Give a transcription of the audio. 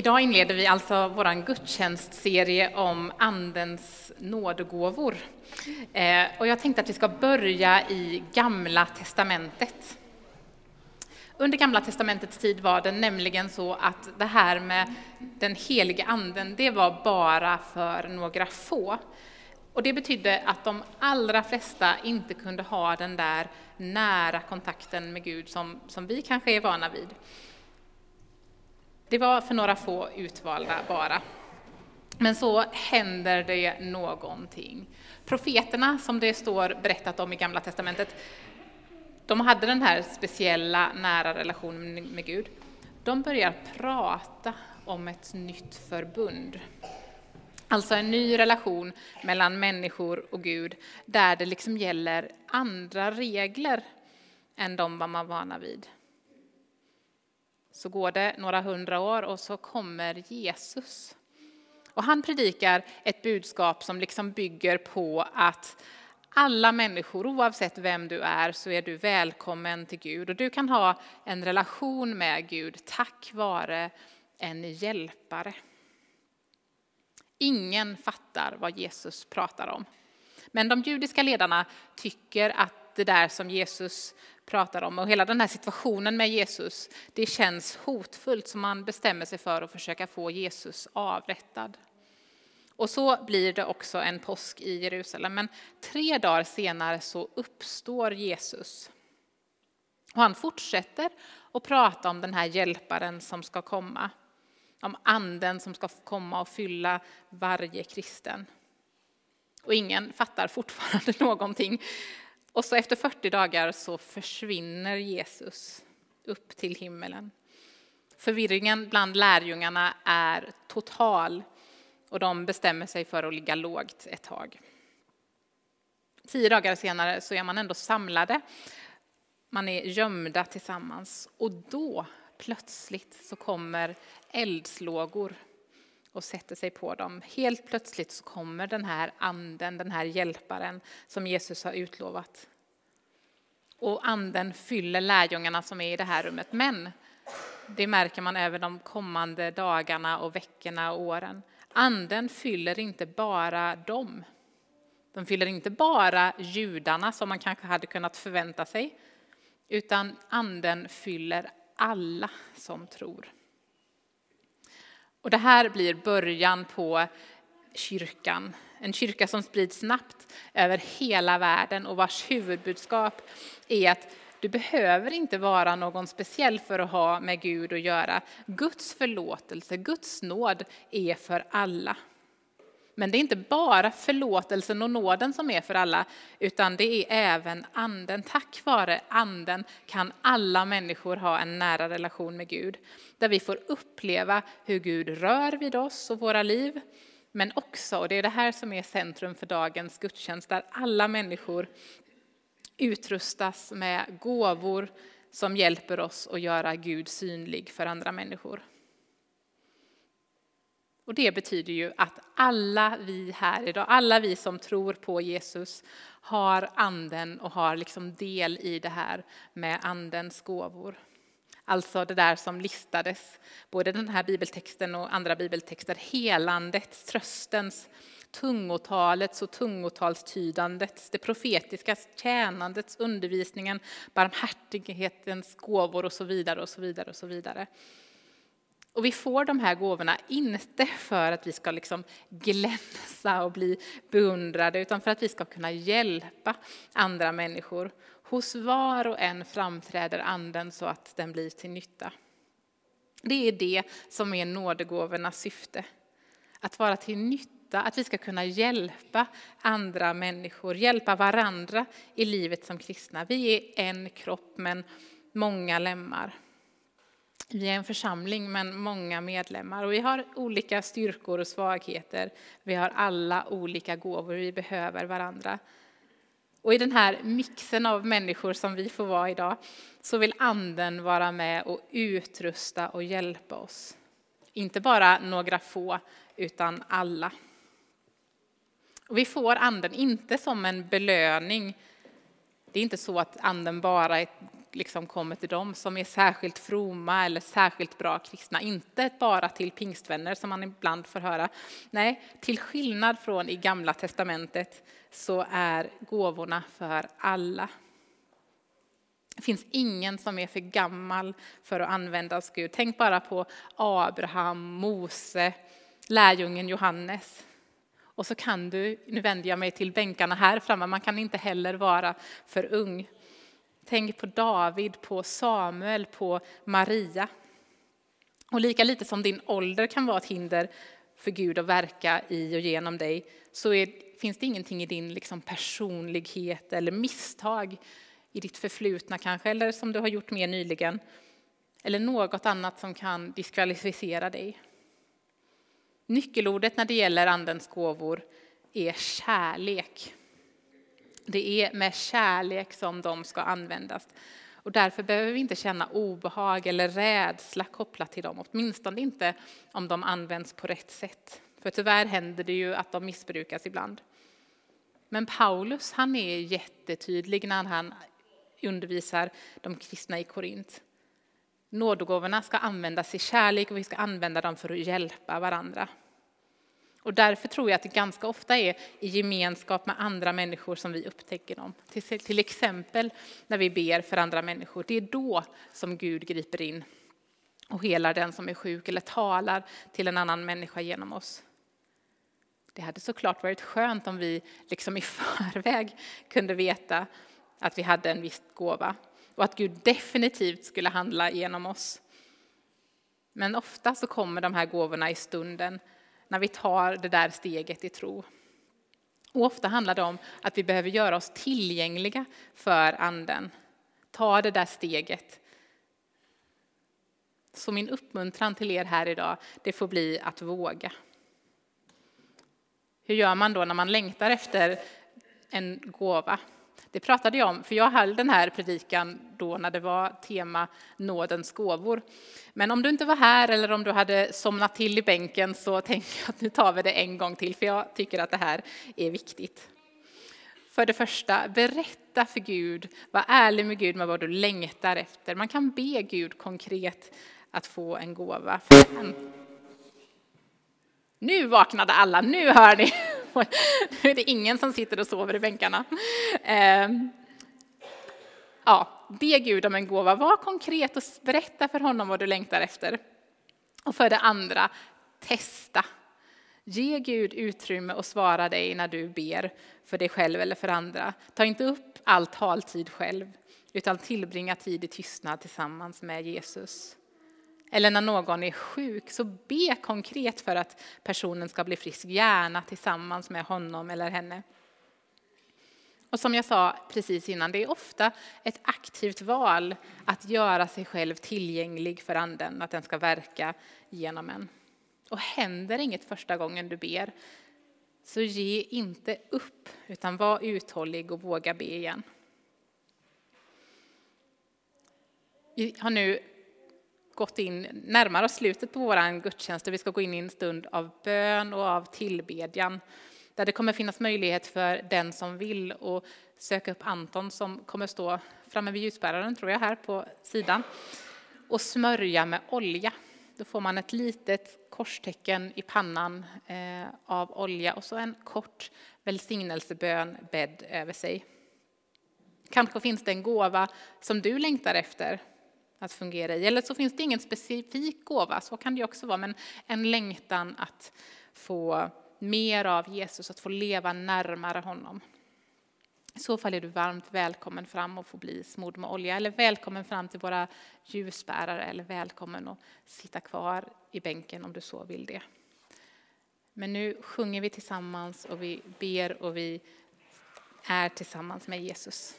Idag inleder vi alltså vår gudstjänstserie om Andens nådegåvor. Eh, och jag tänkte att vi ska börja i Gamla testamentet. Under Gamla testamentets tid var det nämligen så att det här med den helige anden, det var bara för några få. Och det betydde att de allra flesta inte kunde ha den där nära kontakten med Gud som, som vi kanske är vana vid. Det var för några få utvalda bara. Men så händer det någonting. Profeterna, som det står berättat om i Gamla testamentet, de hade den här speciella nära relationen med Gud. De börjar prata om ett nytt förbund. Alltså en ny relation mellan människor och Gud, där det liksom gäller andra regler än de man var vana vid. Så går det några hundra år och så kommer Jesus. Och han predikar ett budskap som liksom bygger på att alla människor, oavsett vem du är, så är du välkommen till Gud. Och du kan ha en relation med Gud tack vare en hjälpare. Ingen fattar vad Jesus pratar om. Men de judiska ledarna tycker att det där som Jesus pratar om och hela den här situationen med Jesus, det känns hotfullt så man bestämmer sig för att försöka få Jesus avrättad. Och så blir det också en påsk i Jerusalem. Men tre dagar senare så uppstår Jesus. Och han fortsätter att prata om den här hjälparen som ska komma. Om anden som ska komma och fylla varje kristen. Och ingen fattar fortfarande någonting. Och så efter 40 dagar så försvinner Jesus upp till himmelen. Förvirringen bland lärjungarna är total och de bestämmer sig för att ligga lågt ett tag. Tio dagar senare så är man ändå samlade. Man är gömda tillsammans och då plötsligt så kommer eldslågor och sätter sig på dem. Helt plötsligt så kommer den här anden, den här hjälparen som Jesus har utlovat. Och anden fyller lärjungarna som är i det här rummet. Men det märker man även de kommande dagarna och veckorna och åren. Anden fyller inte bara dem. De fyller inte bara judarna som man kanske hade kunnat förvänta sig, utan anden fyller alla som tror. Och det här blir början på kyrkan. En kyrka som sprids snabbt över hela världen och vars huvudbudskap är att du behöver inte vara någon speciell för att ha med Gud att göra. Guds förlåtelse, Guds nåd är för alla. Men det är inte bara förlåtelsen och nåden som är för alla, utan det är även anden. Tack vare anden kan alla människor ha en nära relation med Gud, där vi får uppleva hur Gud rör vid oss och våra liv, men också, och det är det här som är centrum för dagens gudstjänst, där alla människor utrustas med gåvor som hjälper oss att göra Gud synlig för andra människor. Och det betyder ju att alla vi här idag, alla vi som tror på Jesus, har anden och har liksom del i det här med andens gåvor. Alltså det där som listades, både den här bibeltexten och andra bibeltexter, helandets, tröstens, tungotalets och tungotalstydandets, det profetiska tjänandets, undervisningen, barmhärtighetens gåvor och så vidare och så vidare och så vidare. Och vi får de här gåvorna inte för att vi ska liksom glänsa och bli beundrade, utan för att vi ska kunna hjälpa andra människor. Hos var och en framträder anden så att den blir till nytta. Det är det som är nådegåvornas syfte. Att vara till nytta, att vi ska kunna hjälpa andra människor, hjälpa varandra i livet som kristna. Vi är en kropp men många lemmar. Vi är en församling med många medlemmar och vi har olika styrkor och svagheter. Vi har alla olika gåvor, vi behöver varandra. Och i den här mixen av människor som vi får vara idag så vill anden vara med och utrusta och hjälpa oss. Inte bara några få, utan alla. Och vi får anden inte som en belöning. Det är inte så att anden bara är liksom kommer till dem som är särskilt fromma eller särskilt bra kristna. Inte bara till pingstvänner som man ibland får höra. Nej, till skillnad från i Gamla testamentet så är gåvorna för alla. Det finns ingen som är för gammal för att användas Gud. Tänk bara på Abraham, Mose, lärjungen Johannes. Och så kan du, nu vänder jag mig till bänkarna här framme, man kan inte heller vara för ung. Tänk på David, på Samuel, på Maria. Och lika lite som din ålder kan vara ett hinder för Gud att verka i och genom dig, så är, finns det ingenting i din liksom personlighet eller misstag i ditt förflutna kanske, eller som du har gjort mer nyligen, eller något annat som kan diskvalificera dig. Nyckelordet när det gäller Andens gåvor är kärlek. Det är med kärlek som de ska användas. Och därför behöver vi inte känna obehag eller rädsla kopplat till dem, åtminstone inte om de används på rätt sätt. För tyvärr händer det ju att de missbrukas ibland. Men Paulus han är jättetydlig när han undervisar de kristna i Korint. Nådegåvorna ska användas i kärlek och vi ska använda dem för att hjälpa varandra. Och därför tror jag att det ganska ofta är i gemenskap med andra människor som vi upptäcker dem. Till, till exempel när vi ber för andra människor. Det är då som Gud griper in och helar den som är sjuk eller talar till en annan människa genom oss. Det hade såklart varit skönt om vi liksom i förväg kunde veta att vi hade en viss gåva och att Gud definitivt skulle handla genom oss. Men ofta så kommer de här gåvorna i stunden när vi tar det där steget i tro. Och ofta handlar det om att vi behöver göra oss tillgängliga för anden. Ta det där steget. Så min uppmuntran till er här idag, det får bli att våga. Hur gör man då när man längtar efter en gåva? Det pratade jag om, för jag höll den här predikan då när det var tema nådens gåvor. Men om du inte var här eller om du hade somnat till i bänken så tänker jag att nu tar vi det en gång till, för jag tycker att det här är viktigt. För det första, berätta för Gud, var ärlig med Gud med vad du längtar efter. Man kan be Gud konkret att få en gåva. Nu vaknade alla, nu hör ni! nu är det ingen som sitter och sover i bänkarna. Ehm, ja, be Gud om en gåva, var konkret och berätta för honom vad du längtar efter. Och för det andra, testa. Ge Gud utrymme och svara dig när du ber för dig själv eller för andra. Ta inte upp all taltid själv, utan tillbringa tid i tystnad tillsammans med Jesus. Eller när någon är sjuk, så be konkret för att personen ska bli frisk, gärna tillsammans med honom eller henne. Och som jag sa precis innan, det är ofta ett aktivt val att göra sig själv tillgänglig för anden, att den ska verka genom en. Och händer inget första gången du ber, så ge inte upp, utan var uthållig och våga be igen. Vi har nu gått in närmare slutet på vår gudstjänst där vi ska gå in i en stund av bön och av tillbedjan. Där det kommer finnas möjlighet för den som vill att söka upp Anton som kommer stå framme vid ljusbäraren, tror jag, här på sidan. Och smörja med olja. Då får man ett litet korstecken i pannan eh, av olja och så en kort välsignelsebön bädd över sig. Kanske finns det en gåva som du längtar efter att fungera i. Eller så finns det ingen specifik gåva, så kan det också vara, men en längtan att få mer av Jesus, att få leva närmare honom. I så fall är du varmt välkommen fram och få bli smord med olja, eller välkommen fram till våra ljusbärare, eller välkommen att sitta kvar i bänken om du så vill det. Men nu sjunger vi tillsammans och vi ber och vi är tillsammans med Jesus.